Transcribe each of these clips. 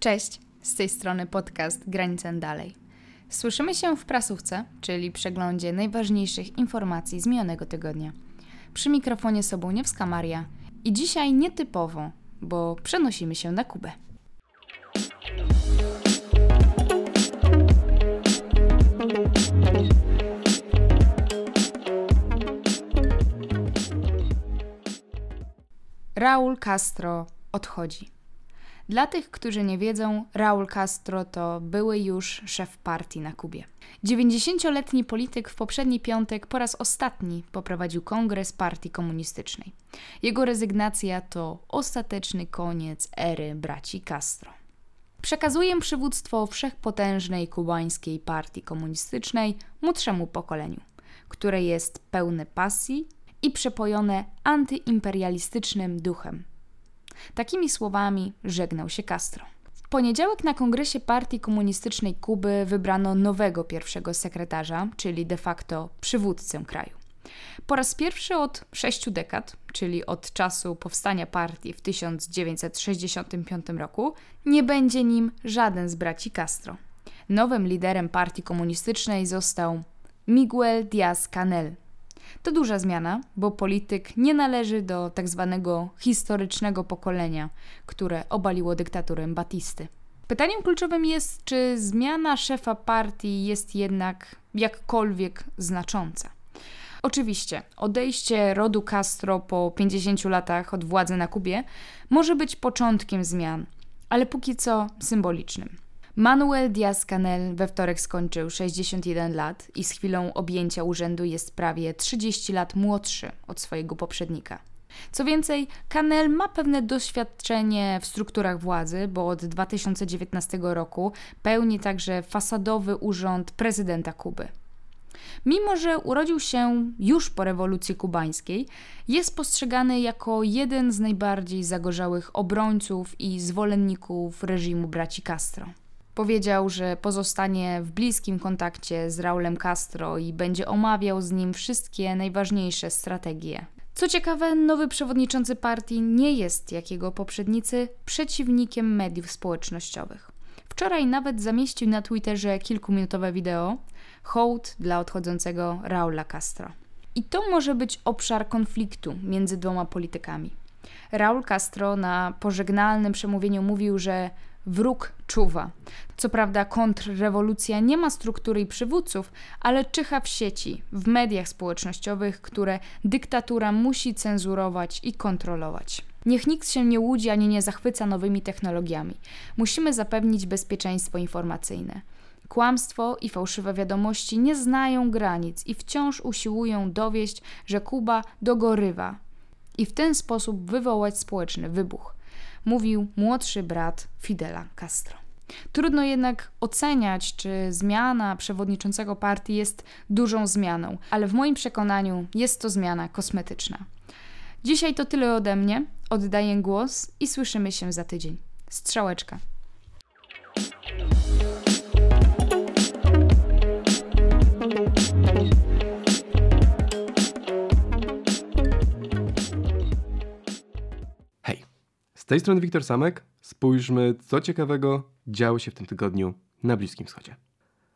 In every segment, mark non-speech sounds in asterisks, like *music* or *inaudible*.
Cześć, z tej strony podcast Granicę Dalej. Słyszymy się w prasówce, czyli przeglądzie najważniejszych informacji z minionego tygodnia. Przy mikrofonie Sobuniewska Maria i dzisiaj nietypowo, bo przenosimy się na Kubę. Raul Castro odchodzi. Dla tych, którzy nie wiedzą, Raul Castro to były już szef partii na Kubie. 90-letni polityk w poprzedni piątek po raz ostatni poprowadził kongres partii komunistycznej. Jego rezygnacja to ostateczny koniec ery braci Castro. Przekazuję przywództwo wszechpotężnej kubańskiej partii komunistycznej młodszemu pokoleniu, które jest pełne pasji i przepojone antyimperialistycznym duchem. Takimi słowami żegnał się Castro. W poniedziałek na kongresie Partii Komunistycznej Kuby wybrano nowego pierwszego sekretarza, czyli de facto przywódcę kraju. Po raz pierwszy od sześciu dekad, czyli od czasu powstania partii w 1965 roku, nie będzie nim żaden z braci Castro. Nowym liderem partii komunistycznej został Miguel Díaz-Canel, to duża zmiana, bo polityk nie należy do tak zwanego historycznego pokolenia, które obaliło dyktaturę Batisty. Pytaniem kluczowym jest, czy zmiana szefa partii jest jednak jakkolwiek znacząca. Oczywiście, odejście rodu Castro po 50 latach od władzy na Kubie może być początkiem zmian, ale póki co symbolicznym. Manuel Diaz-Canel we wtorek skończył 61 lat i z chwilą objęcia urzędu jest prawie 30 lat młodszy od swojego poprzednika. Co więcej, Canel ma pewne doświadczenie w strukturach władzy, bo od 2019 roku pełni także fasadowy urząd prezydenta Kuby. Mimo, że urodził się już po rewolucji kubańskiej, jest postrzegany jako jeden z najbardziej zagorzałych obrońców i zwolenników reżimu braci Castro. Powiedział, że pozostanie w bliskim kontakcie z Raulem Castro i będzie omawiał z nim wszystkie najważniejsze strategie. Co ciekawe, nowy przewodniczący partii nie jest, jak jego poprzednicy, przeciwnikiem mediów społecznościowych. Wczoraj nawet zamieścił na Twitterze kilkuminutowe wideo hołd dla odchodzącego Raula Castro. I to może być obszar konfliktu między dwoma politykami. Raul Castro na pożegnalnym przemówieniu mówił, że wróg czuwa. Co prawda kontrrewolucja nie ma struktury i przywódców, ale czyha w sieci, w mediach społecznościowych, które dyktatura musi cenzurować i kontrolować. Niech nikt się nie łudzi ani nie zachwyca nowymi technologiami. Musimy zapewnić bezpieczeństwo informacyjne. Kłamstwo i fałszywe wiadomości nie znają granic i wciąż usiłują dowieść, że Kuba dogorywa i w ten sposób wywołać społeczny wybuch mówił młodszy brat Fidela Castro. Trudno jednak oceniać, czy zmiana przewodniczącego partii jest dużą zmianą, ale w moim przekonaniu jest to zmiana kosmetyczna. Dzisiaj to tyle ode mnie. Oddaję głos i słyszymy się za tydzień. Strzałeczka. Tej strony Wiktor Samek. Spójrzmy, co ciekawego działo się w tym tygodniu na Bliskim Wschodzie.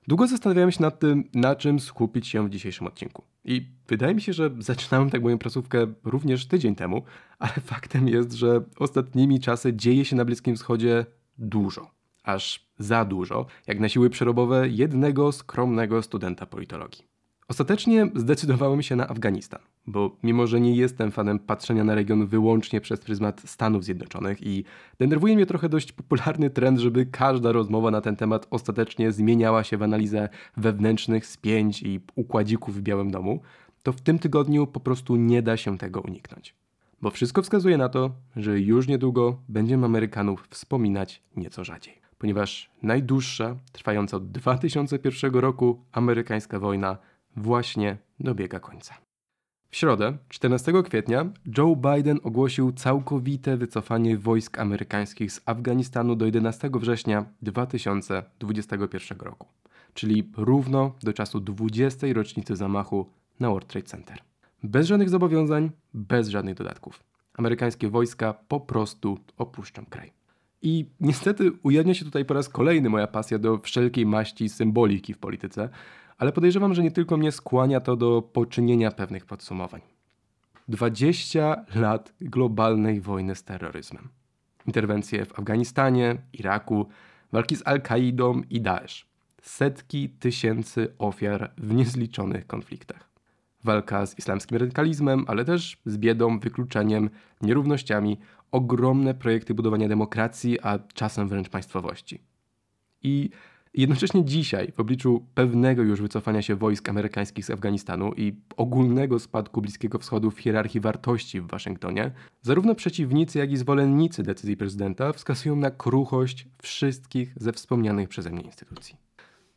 Długo zastanawiałem się nad tym, na czym skupić się w dzisiejszym odcinku. I wydaje mi się, że zaczynałem tak moją pracówkę również tydzień temu, ale *laughs* faktem jest, że ostatnimi czasy dzieje się na Bliskim Wschodzie dużo. Aż za dużo, jak na siły przerobowe jednego skromnego studenta politologii. Ostatecznie zdecydowałem się na Afganistan, bo mimo, że nie jestem fanem patrzenia na region wyłącznie przez pryzmat Stanów Zjednoczonych i denerwuje mnie trochę dość popularny trend, żeby każda rozmowa na ten temat ostatecznie zmieniała się w analizę wewnętrznych spięć i układzików w Białym Domu, to w tym tygodniu po prostu nie da się tego uniknąć. Bo wszystko wskazuje na to, że już niedługo będziemy Amerykanów wspominać nieco rzadziej. Ponieważ najdłuższa, trwająca od 2001 roku amerykańska wojna właśnie dobiega końca. W środę, 14 kwietnia, Joe Biden ogłosił całkowite wycofanie wojsk amerykańskich z Afganistanu do 11 września 2021 roku, czyli równo do czasu 20. rocznicy zamachu na World Trade Center. Bez żadnych zobowiązań, bez żadnych dodatków. Amerykańskie wojska po prostu opuszczą kraj. I niestety ujawnia się tutaj po raz kolejny moja pasja do wszelkiej maści symboliki w polityce, ale podejrzewam, że nie tylko mnie skłania to do poczynienia pewnych podsumowań. 20 lat globalnej wojny z terroryzmem. Interwencje w Afganistanie, Iraku, walki z Al-Kaidą i Daesh. Setki tysięcy ofiar w niezliczonych konfliktach. Walka z islamskim radykalizmem, ale też z biedą, wykluczeniem, nierównościami, ogromne projekty budowania demokracji, a czasem wręcz państwowości. I jednocześnie dzisiaj, w obliczu pewnego już wycofania się wojsk amerykańskich z Afganistanu i ogólnego spadku Bliskiego Wschodu w hierarchii wartości w Waszyngtonie, zarówno przeciwnicy, jak i zwolennicy decyzji prezydenta wskazują na kruchość wszystkich ze wspomnianych przeze mnie instytucji.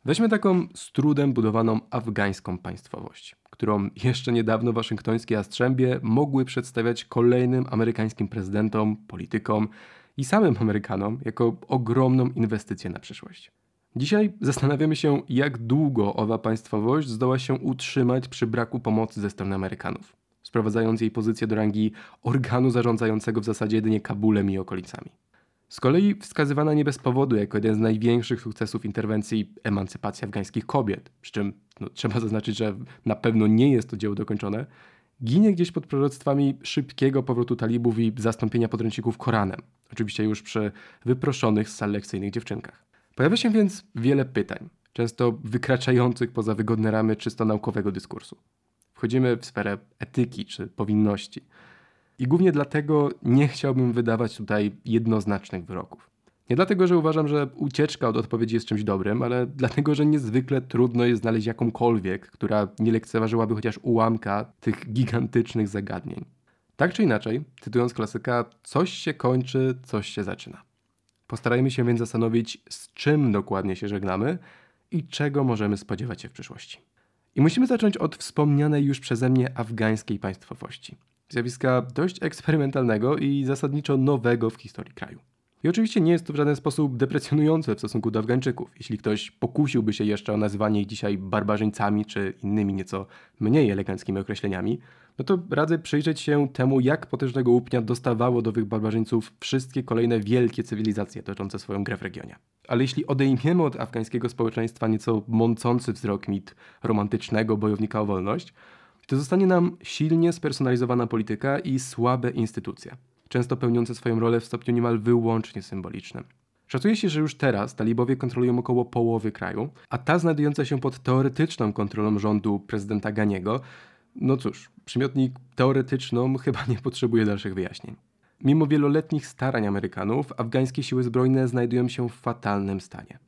Weźmy taką z trudem budowaną afgańską państwowość, którą jeszcze niedawno waszyngtońskie jastrzębie mogły przedstawiać kolejnym amerykańskim prezydentom, politykom i samym Amerykanom jako ogromną inwestycję na przyszłość. Dzisiaj zastanawiamy się, jak długo owa państwowość zdoła się utrzymać przy braku pomocy ze strony Amerykanów, sprowadzając jej pozycję do rangi organu zarządzającego w zasadzie jedynie Kabulem i okolicami. Z kolei wskazywana nie bez powodu jako jeden z największych sukcesów interwencji emancypacja afgańskich kobiet, przy czym no, trzeba zaznaczyć, że na pewno nie jest to dzieło dokończone, ginie gdzieś pod proroctwami szybkiego powrotu talibów i zastąpienia podręczników Koranem, oczywiście już przy wyproszonych z sal lekcyjnych dziewczynkach. Pojawia się więc wiele pytań, często wykraczających poza wygodne ramy czysto naukowego dyskursu. Wchodzimy w sferę etyki czy powinności – i głównie dlatego nie chciałbym wydawać tutaj jednoznacznych wyroków. Nie dlatego, że uważam, że ucieczka od odpowiedzi jest czymś dobrym, ale dlatego, że niezwykle trudno jest znaleźć jakąkolwiek, która nie lekceważyłaby chociaż ułamka tych gigantycznych zagadnień. Tak czy inaczej, cytując klasyka, coś się kończy, coś się zaczyna. Postarajmy się więc zastanowić, z czym dokładnie się żegnamy i czego możemy spodziewać się w przyszłości. I musimy zacząć od wspomnianej już przeze mnie afgańskiej państwowości zjawiska dość eksperymentalnego i zasadniczo nowego w historii kraju. I oczywiście nie jest to w żaden sposób deprecjonujące w stosunku do Afgańczyków. Jeśli ktoś pokusiłby się jeszcze o nazywanie ich dzisiaj barbarzyńcami czy innymi nieco mniej eleganckimi określeniami, no to radzę przyjrzeć się temu, jak potężnego łupnia dostawało do tych barbarzyńców wszystkie kolejne wielkie cywilizacje toczące swoją grę w regionie. Ale jeśli odejmiemy od afgańskiego społeczeństwa nieco mącący wzrok mit romantycznego bojownika o wolność, to zostanie nam silnie spersonalizowana polityka i słabe instytucje, często pełniące swoją rolę w stopniu niemal wyłącznie symbolicznym. Szacuje się, że już teraz talibowie kontrolują około połowy kraju, a ta znajdująca się pod teoretyczną kontrolą rządu prezydenta Ganiego, no cóż, przymiotnik teoretyczną chyba nie potrzebuje dalszych wyjaśnień. Mimo wieloletnich starań Amerykanów, afgańskie siły zbrojne znajdują się w fatalnym stanie.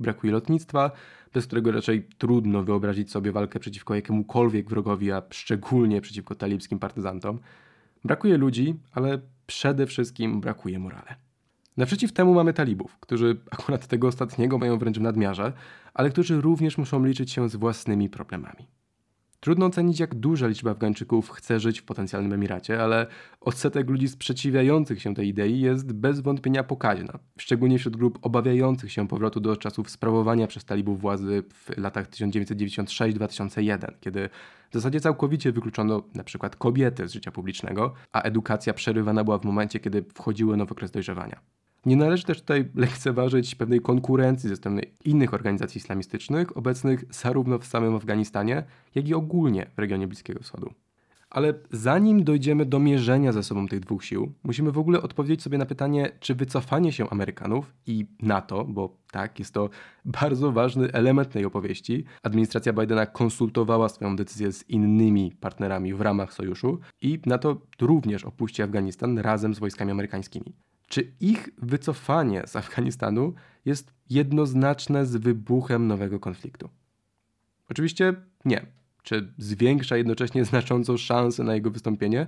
Brakuje lotnictwa, bez którego raczej trudno wyobrazić sobie walkę przeciwko jakiemukolwiek wrogowi, a szczególnie przeciwko talibskim partyzantom. Brakuje ludzi, ale przede wszystkim brakuje morale. Naprzeciw temu mamy talibów, którzy akurat tego ostatniego mają wręcz w nadmiarze, ale którzy również muszą liczyć się z własnymi problemami. Trudno ocenić, jak duża liczba Afgańczyków chce żyć w potencjalnym Emiracie, ale odsetek ludzi sprzeciwiających się tej idei jest bez wątpienia pokaźna, szczególnie wśród grup obawiających się powrotu do czasów sprawowania przez talibów władzy w latach 1996-2001, kiedy w zasadzie całkowicie wykluczono przykład kobiety z życia publicznego, a edukacja przerywana była w momencie, kiedy wchodziły nowy okres dojrzewania. Nie należy też tutaj lekceważyć pewnej konkurencji ze strony innych organizacji islamistycznych, obecnych zarówno w samym Afganistanie, jak i ogólnie w regionie Bliskiego Wschodu. Ale zanim dojdziemy do mierzenia ze sobą tych dwóch sił, musimy w ogóle odpowiedzieć sobie na pytanie, czy wycofanie się Amerykanów i NATO, bo tak, jest to *laughs* bardzo ważny element tej opowieści. Administracja Bidena konsultowała swoją decyzję z innymi partnerami w ramach sojuszu i NATO również opuści Afganistan razem z wojskami amerykańskimi. Czy ich wycofanie z Afganistanu jest jednoznaczne z wybuchem nowego konfliktu? Oczywiście nie. Czy zwiększa jednocześnie znacząco szanse na jego wystąpienie?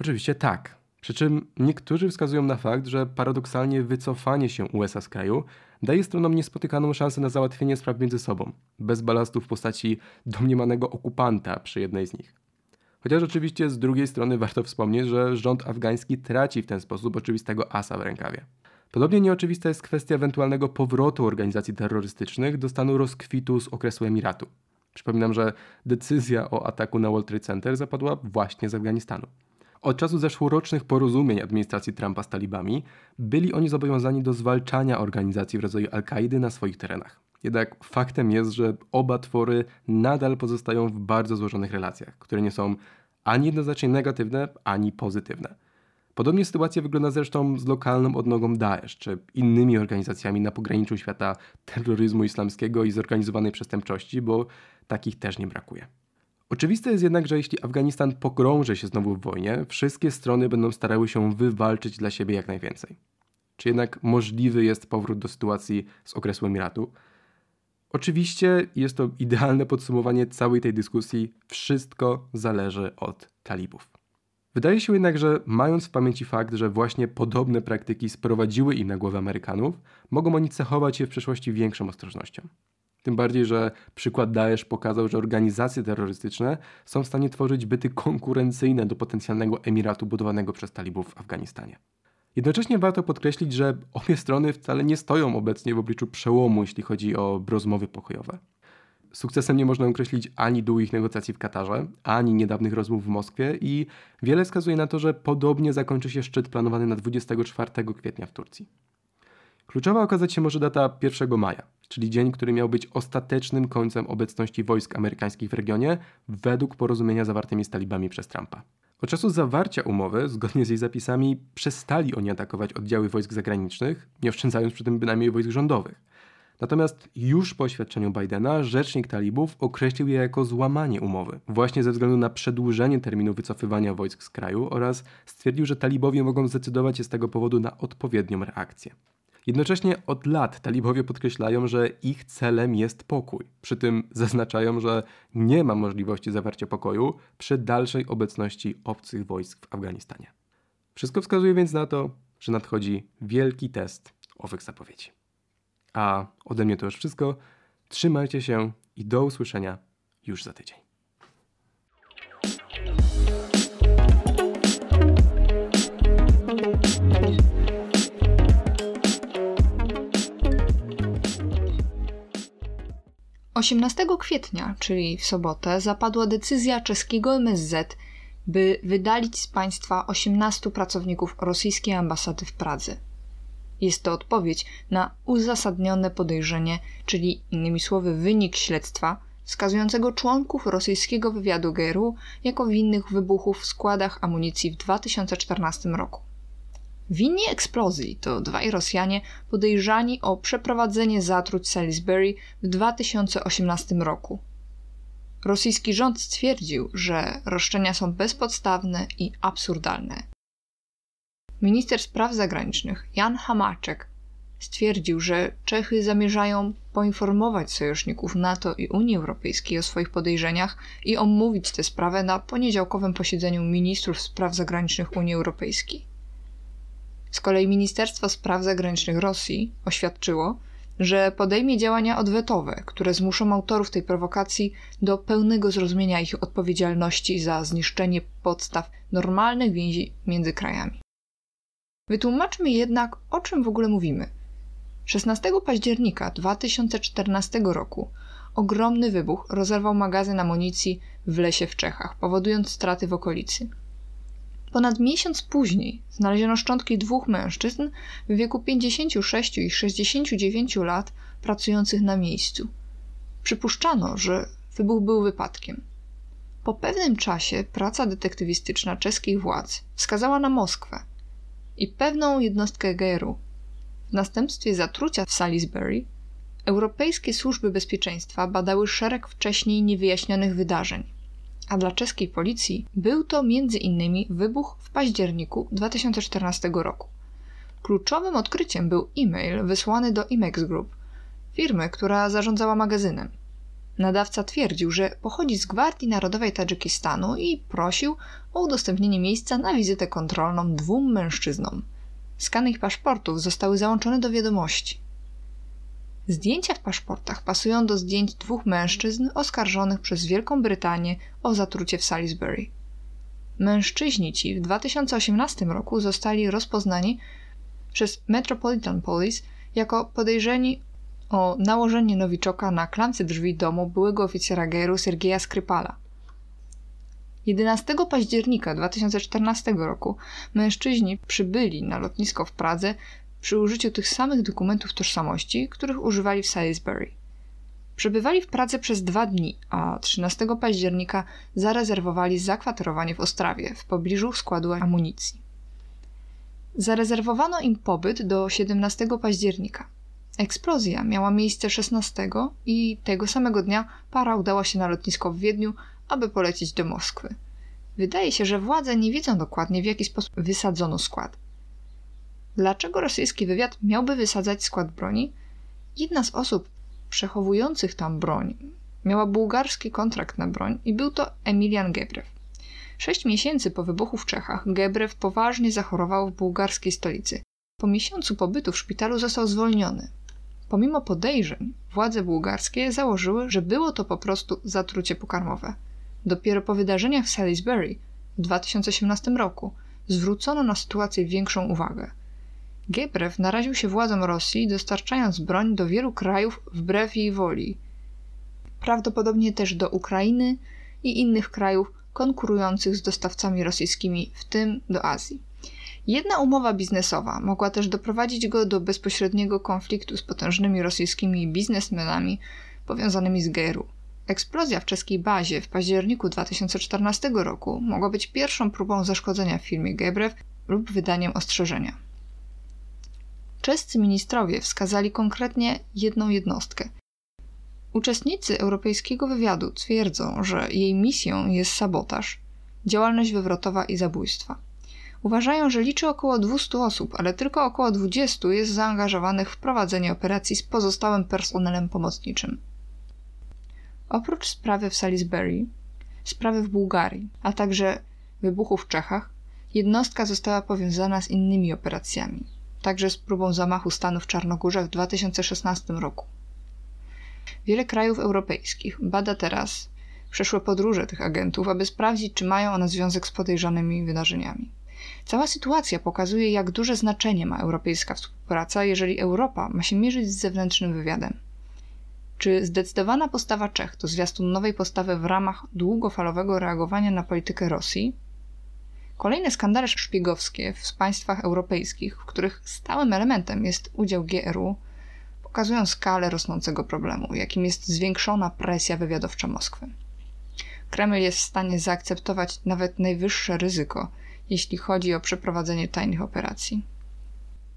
Oczywiście tak. Przy czym niektórzy wskazują na fakt, że paradoksalnie wycofanie się USA z kraju daje stronom niespotykaną szansę na załatwienie spraw między sobą, bez balastu w postaci domniemanego okupanta przy jednej z nich. Chociaż oczywiście z drugiej strony warto wspomnieć, że rząd afgański traci w ten sposób oczywistego asa w rękawie. Podobnie nieoczywista jest kwestia ewentualnego powrotu organizacji terrorystycznych do stanu rozkwitu z okresu Emiratu. Przypominam, że decyzja o ataku na World Trade Center zapadła właśnie z Afganistanu. Od czasu zeszłorocznych porozumień administracji Trumpa z talibami byli oni zobowiązani do zwalczania organizacji w rodzaju Al-Kaidy na swoich terenach. Jednak faktem jest, że oba twory nadal pozostają w bardzo złożonych relacjach, które nie są ani jednoznacznie negatywne, ani pozytywne. Podobnie sytuacja wygląda zresztą z lokalną odnogą Daesh, czy innymi organizacjami na pograniczu świata terroryzmu islamskiego i zorganizowanej przestępczości, bo takich też nie brakuje. Oczywiste jest jednak, że jeśli Afganistan pogrąży się znowu w wojnie, wszystkie strony będą starały się wywalczyć dla siebie jak najwięcej. Czy jednak możliwy jest powrót do sytuacji z okresu Emiratu? Oczywiście jest to idealne podsumowanie całej tej dyskusji. Wszystko zależy od talibów. Wydaje się jednak, że mając w pamięci fakt, że właśnie podobne praktyki sprowadziły im na głowę Amerykanów, mogą oni cechować się w przyszłości większą ostrożnością. Tym bardziej, że przykład Daesh pokazał, że organizacje terrorystyczne są w stanie tworzyć byty konkurencyjne do potencjalnego emiratu budowanego przez talibów w Afganistanie. Jednocześnie warto podkreślić, że obie strony wcale nie stoją obecnie w obliczu przełomu, jeśli chodzi o rozmowy pokojowe. Sukcesem nie można określić ani długich negocjacji w Katarze, ani niedawnych rozmów w Moskwie i wiele wskazuje na to, że podobnie zakończy się szczyt planowany na 24 kwietnia w Turcji. Kluczowa okazać się może data 1 maja, czyli dzień, który miał być ostatecznym końcem obecności wojsk amerykańskich w regionie według porozumienia zawartymi z talibami przez Trumpa. Od czasu zawarcia umowy, zgodnie z jej zapisami, przestali oni atakować oddziały wojsk zagranicznych, nie oszczędzając przy tym bynajmniej wojsk rządowych. Natomiast już po oświadczeniu Bidena rzecznik talibów określił je jako złamanie umowy, właśnie ze względu na przedłużenie terminu wycofywania wojsk z kraju oraz stwierdził, że talibowie mogą zdecydować się z tego powodu na odpowiednią reakcję. Jednocześnie od lat talibowie podkreślają, że ich celem jest pokój. Przy tym zaznaczają, że nie ma możliwości zawarcia pokoju przy dalszej obecności obcych wojsk w Afganistanie. Wszystko wskazuje więc na to, że nadchodzi wielki test owych zapowiedzi. A ode mnie to już wszystko. Trzymajcie się i do usłyszenia już za tydzień. 18 kwietnia, czyli w sobotę, zapadła decyzja czeskiego MSZ, by wydalić z państwa 18 pracowników rosyjskiej ambasady w Pradze. Jest to odpowiedź na uzasadnione podejrzenie, czyli innymi słowy wynik śledztwa, wskazującego członków rosyjskiego wywiadu GRU jako winnych wybuchów w składach amunicji w 2014 roku. Winni eksplozji to dwaj Rosjanie podejrzani o przeprowadzenie zatruć Salisbury w 2018 roku. Rosyjski rząd stwierdził, że roszczenia są bezpodstawne i absurdalne. Minister spraw zagranicznych Jan Hamaczek stwierdził, że Czechy zamierzają poinformować sojuszników NATO i Unii Europejskiej o swoich podejrzeniach i omówić tę sprawę na poniedziałkowym posiedzeniu ministrów spraw zagranicznych Unii Europejskiej. Z kolei Ministerstwo Spraw Zagranicznych Rosji oświadczyło, że podejmie działania odwetowe, które zmuszą autorów tej prowokacji do pełnego zrozumienia ich odpowiedzialności za zniszczenie podstaw normalnych więzi między krajami. Wytłumaczmy jednak, o czym w ogóle mówimy. 16 października 2014 roku ogromny wybuch rozerwał magazyn amunicji w lesie w Czechach, powodując straty w okolicy. Ponad miesiąc później znaleziono szczątki dwóch mężczyzn w wieku 56 i 69 lat pracujących na miejscu. Przypuszczano, że wybuch był wypadkiem. Po pewnym czasie praca detektywistyczna czeskich władz wskazała na Moskwę i pewną jednostkę GRU. W następstwie zatrucia w Salisbury europejskie służby bezpieczeństwa badały szereg wcześniej niewyjaśnionych wydarzeń a dla czeskiej policji był to m.in. wybuch w październiku 2014 roku. Kluczowym odkryciem był e-mail wysłany do Imex Group, firmy, która zarządzała magazynem. Nadawca twierdził, że pochodzi z Gwardii Narodowej Tadżykistanu i prosił o udostępnienie miejsca na wizytę kontrolną dwóm mężczyznom. Skany ich paszportów zostały załączone do wiadomości. Zdjęcia w paszportach pasują do zdjęć dwóch mężczyzn oskarżonych przez Wielką Brytanię o zatrucie w Salisbury. Mężczyźni ci w 2018 roku zostali rozpoznani przez Metropolitan Police jako podejrzeni o nałożenie nowiczoka na klamce drzwi domu byłego oficera GRU Sergeja Skrypala. 11 października 2014 roku mężczyźni przybyli na lotnisko w Pradze przy użyciu tych samych dokumentów tożsamości, których używali w Salisbury. Przebywali w Pradze przez dwa dni, a 13 października zarezerwowali zakwaterowanie w Ostrawie, w pobliżu składu amunicji. Zarezerwowano im pobyt do 17 października. Eksplozja miała miejsce 16 i tego samego dnia para udała się na lotnisko w Wiedniu, aby polecieć do Moskwy. Wydaje się, że władze nie wiedzą dokładnie, w jaki sposób wysadzono skład. Dlaczego rosyjski wywiad miałby wysadzać skład broni? Jedna z osób przechowujących tam broń miała bułgarski kontrakt na broń i był to Emilian Gebrew. Sześć miesięcy po wybuchu w Czechach Gebrew poważnie zachorował w bułgarskiej stolicy. Po miesiącu pobytu w szpitalu został zwolniony. Pomimo podejrzeń, władze bułgarskie założyły, że było to po prostu zatrucie pokarmowe. Dopiero po wydarzeniach w Salisbury w 2018 roku zwrócono na sytuację większą uwagę. Gebrew naraził się władzom Rosji, dostarczając broń do wielu krajów wbrew jej woli. Prawdopodobnie też do Ukrainy i innych krajów konkurujących z dostawcami rosyjskimi, w tym do Azji. Jedna umowa biznesowa mogła też doprowadzić go do bezpośredniego konfliktu z potężnymi rosyjskimi biznesmenami powiązanymi z GRU. Eksplozja w czeskiej bazie w październiku 2014 roku mogła być pierwszą próbą zaszkodzenia firmie Gebrew lub wydaniem ostrzeżenia. Czescy ministrowie wskazali konkretnie jedną jednostkę. Uczestnicy europejskiego wywiadu twierdzą, że jej misją jest sabotaż, działalność wywrotowa i zabójstwa. Uważają, że liczy około 200 osób, ale tylko około 20 jest zaangażowanych w prowadzenie operacji z pozostałym personelem pomocniczym. Oprócz sprawy w Salisbury, sprawy w Bułgarii, a także wybuchu w Czechach, jednostka została powiązana z innymi operacjami, także z próbą zamachu stanu w Czarnogórze w 2016 roku. Wiele krajów europejskich bada teraz przeszłe podróże tych agentów, aby sprawdzić, czy mają one związek z podejrzanymi wydarzeniami. Cała sytuacja pokazuje, jak duże znaczenie ma europejska współpraca, jeżeli Europa ma się mierzyć z zewnętrznym wywiadem. Czy zdecydowana postawa Czech to zwiastun nowej postawy w ramach długofalowego reagowania na politykę Rosji? Kolejne skandale szpiegowskie w państwach europejskich, w których stałym elementem jest udział GRU, pokazują skalę rosnącego problemu, jakim jest zwiększona presja wywiadowcza Moskwy. Kreml jest w stanie zaakceptować nawet najwyższe ryzyko, jeśli chodzi o przeprowadzenie tajnych operacji.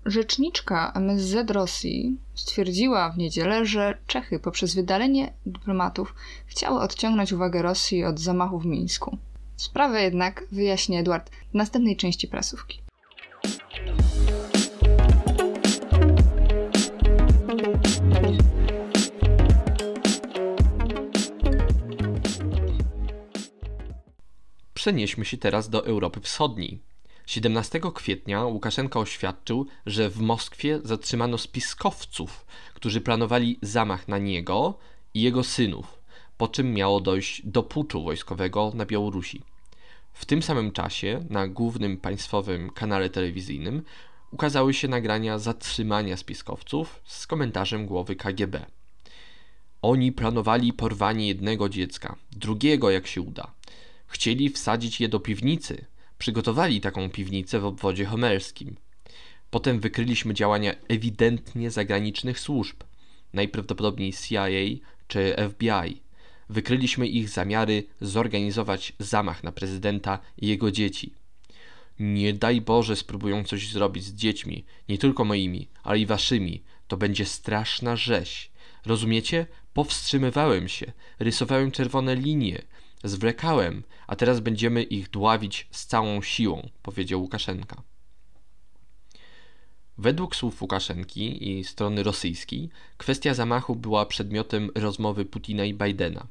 Rzeczniczka MSZ Rosji stwierdziła w niedzielę, że Czechy poprzez wydalenie dyplomatów chciały odciągnąć uwagę Rosji od zamachu w Mińsku. Sprawę jednak wyjaśni Edward w następnej części prasówki. Przenieśmy się teraz do Europy Wschodniej. 17 kwietnia Łukaszenka oświadczył, że w Moskwie zatrzymano spiskowców, którzy planowali zamach na niego i jego synów, po czym miało dojść do puczu wojskowego na Białorusi. W tym samym czasie na głównym państwowym kanale telewizyjnym ukazały się nagrania zatrzymania spiskowców z komentarzem głowy KGB. Oni planowali porwanie jednego dziecka, drugiego jak się uda. Chcieli wsadzić je do piwnicy. Przygotowali taką piwnicę w obwodzie homerskim. Potem wykryliśmy działania ewidentnie zagranicznych służb, najprawdopodobniej CIA czy FBI. Wykryliśmy ich zamiary zorganizować zamach na prezydenta i jego dzieci. Nie daj Boże spróbują coś zrobić z dziećmi, nie tylko moimi, ale i waszymi. To będzie straszna rzeź. Rozumiecie? Powstrzymywałem się, rysowałem czerwone linie, Zwlekałem, a teraz będziemy ich dławić z całą siłą, powiedział Łukaszenka. Według słów Łukaszenki i strony rosyjskiej, kwestia zamachu była przedmiotem rozmowy Putina i Bidena.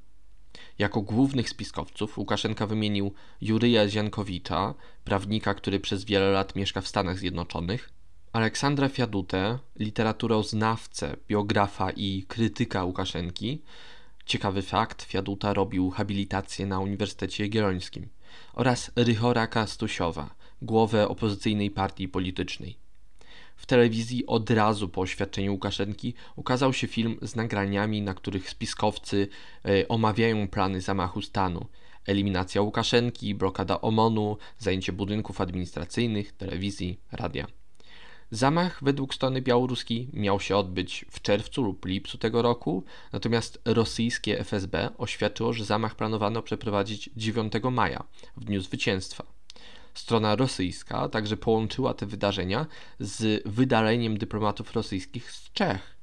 Jako głównych spiskowców Łukaszenka wymienił Juryja Ziankowicza, prawnika, który przez wiele lat mieszka w Stanach Zjednoczonych, Aleksandra Fiadutę, literaturoznawcę, biografa i krytyka Łukaszenki, Ciekawy fakt, Fiaduta robił habilitację na Uniwersytecie Jagiellońskim oraz Rychora Kastusiowa, głowę opozycyjnej partii politycznej. W telewizji od razu po oświadczeniu Łukaszenki ukazał się film z nagraniami, na których spiskowcy e, omawiają plany zamachu stanu, eliminacja Łukaszenki, blokada OMON-u, zajęcie budynków administracyjnych, telewizji, radia. Zamach według strony białoruskiej miał się odbyć w czerwcu lub lipcu tego roku, natomiast rosyjskie FSB oświadczyło, że zamach planowano przeprowadzić 9 maja, w dniu zwycięstwa. Strona rosyjska także połączyła te wydarzenia z wydaleniem dyplomatów rosyjskich z Czech,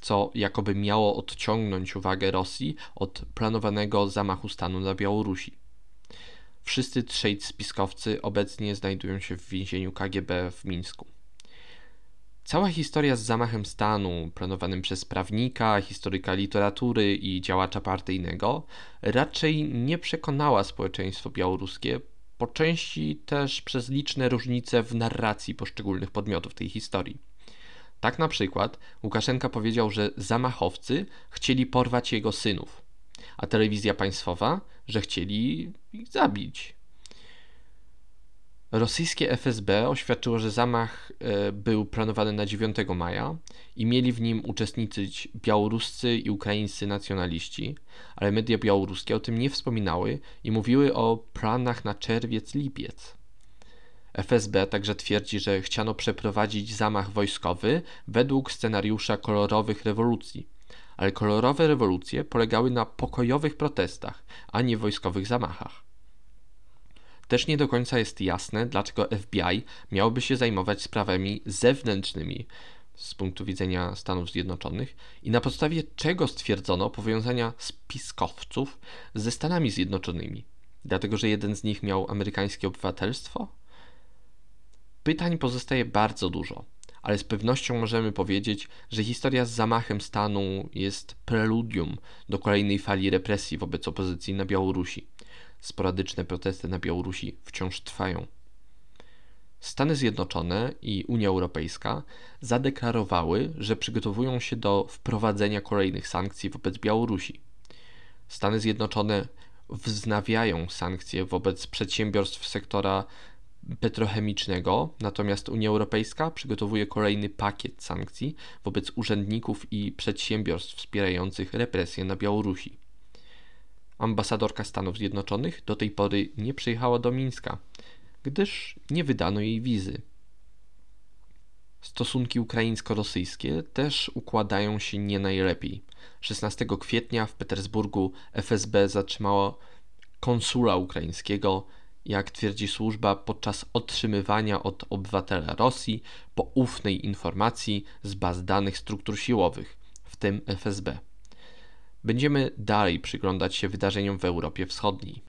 co jakoby miało odciągnąć uwagę Rosji od planowanego zamachu stanu na Białorusi. Wszyscy trzej spiskowcy obecnie znajdują się w więzieniu KGB w Mińsku. Cała historia z zamachem stanu, planowanym przez prawnika, historyka literatury i działacza partyjnego, raczej nie przekonała społeczeństwo białoruskie, po części też przez liczne różnice w narracji poszczególnych podmiotów tej historii. Tak na przykład Łukaszenka powiedział, że zamachowcy chcieli porwać jego synów, a telewizja państwowa, że chcieli ich zabić. Rosyjskie FSB oświadczyło, że zamach e, był planowany na 9 maja i mieli w nim uczestniczyć białoruscy i ukraińscy nacjonaliści, ale media białoruskie o tym nie wspominały i mówiły o planach na czerwiec-lipiec. FSB także twierdzi, że chciano przeprowadzić zamach wojskowy według scenariusza kolorowych rewolucji, ale kolorowe rewolucje polegały na pokojowych protestach, a nie wojskowych zamachach. Też nie do końca jest jasne, dlaczego FBI miałoby się zajmować sprawami zewnętrznymi z punktu widzenia Stanów Zjednoczonych i na podstawie czego stwierdzono powiązania spiskowców ze Stanami Zjednoczonymi. Dlatego, że jeden z nich miał amerykańskie obywatelstwo? Pytań pozostaje bardzo dużo, ale z pewnością możemy powiedzieć, że historia z zamachem stanu jest preludium do kolejnej fali represji wobec opozycji na Białorusi sporadyczne protesty na Białorusi wciąż trwają. Stany Zjednoczone i Unia Europejska zadeklarowały, że przygotowują się do wprowadzenia kolejnych sankcji wobec Białorusi. Stany Zjednoczone wznawiają sankcje wobec przedsiębiorstw sektora petrochemicznego, natomiast Unia Europejska przygotowuje kolejny pakiet sankcji wobec urzędników i przedsiębiorstw wspierających represje na Białorusi ambasadorka Stanów Zjednoczonych do tej pory nie przyjechała do Mińska, gdyż nie wydano jej wizy. Stosunki ukraińsko-rosyjskie też układają się nie najlepiej. 16 kwietnia w Petersburgu FSB zatrzymało konsula ukraińskiego, jak twierdzi służba, podczas otrzymywania od obywatela Rosji poufnej informacji z baz danych struktur siłowych, w tym FSB będziemy dalej przyglądać się wydarzeniom w Europie Wschodniej.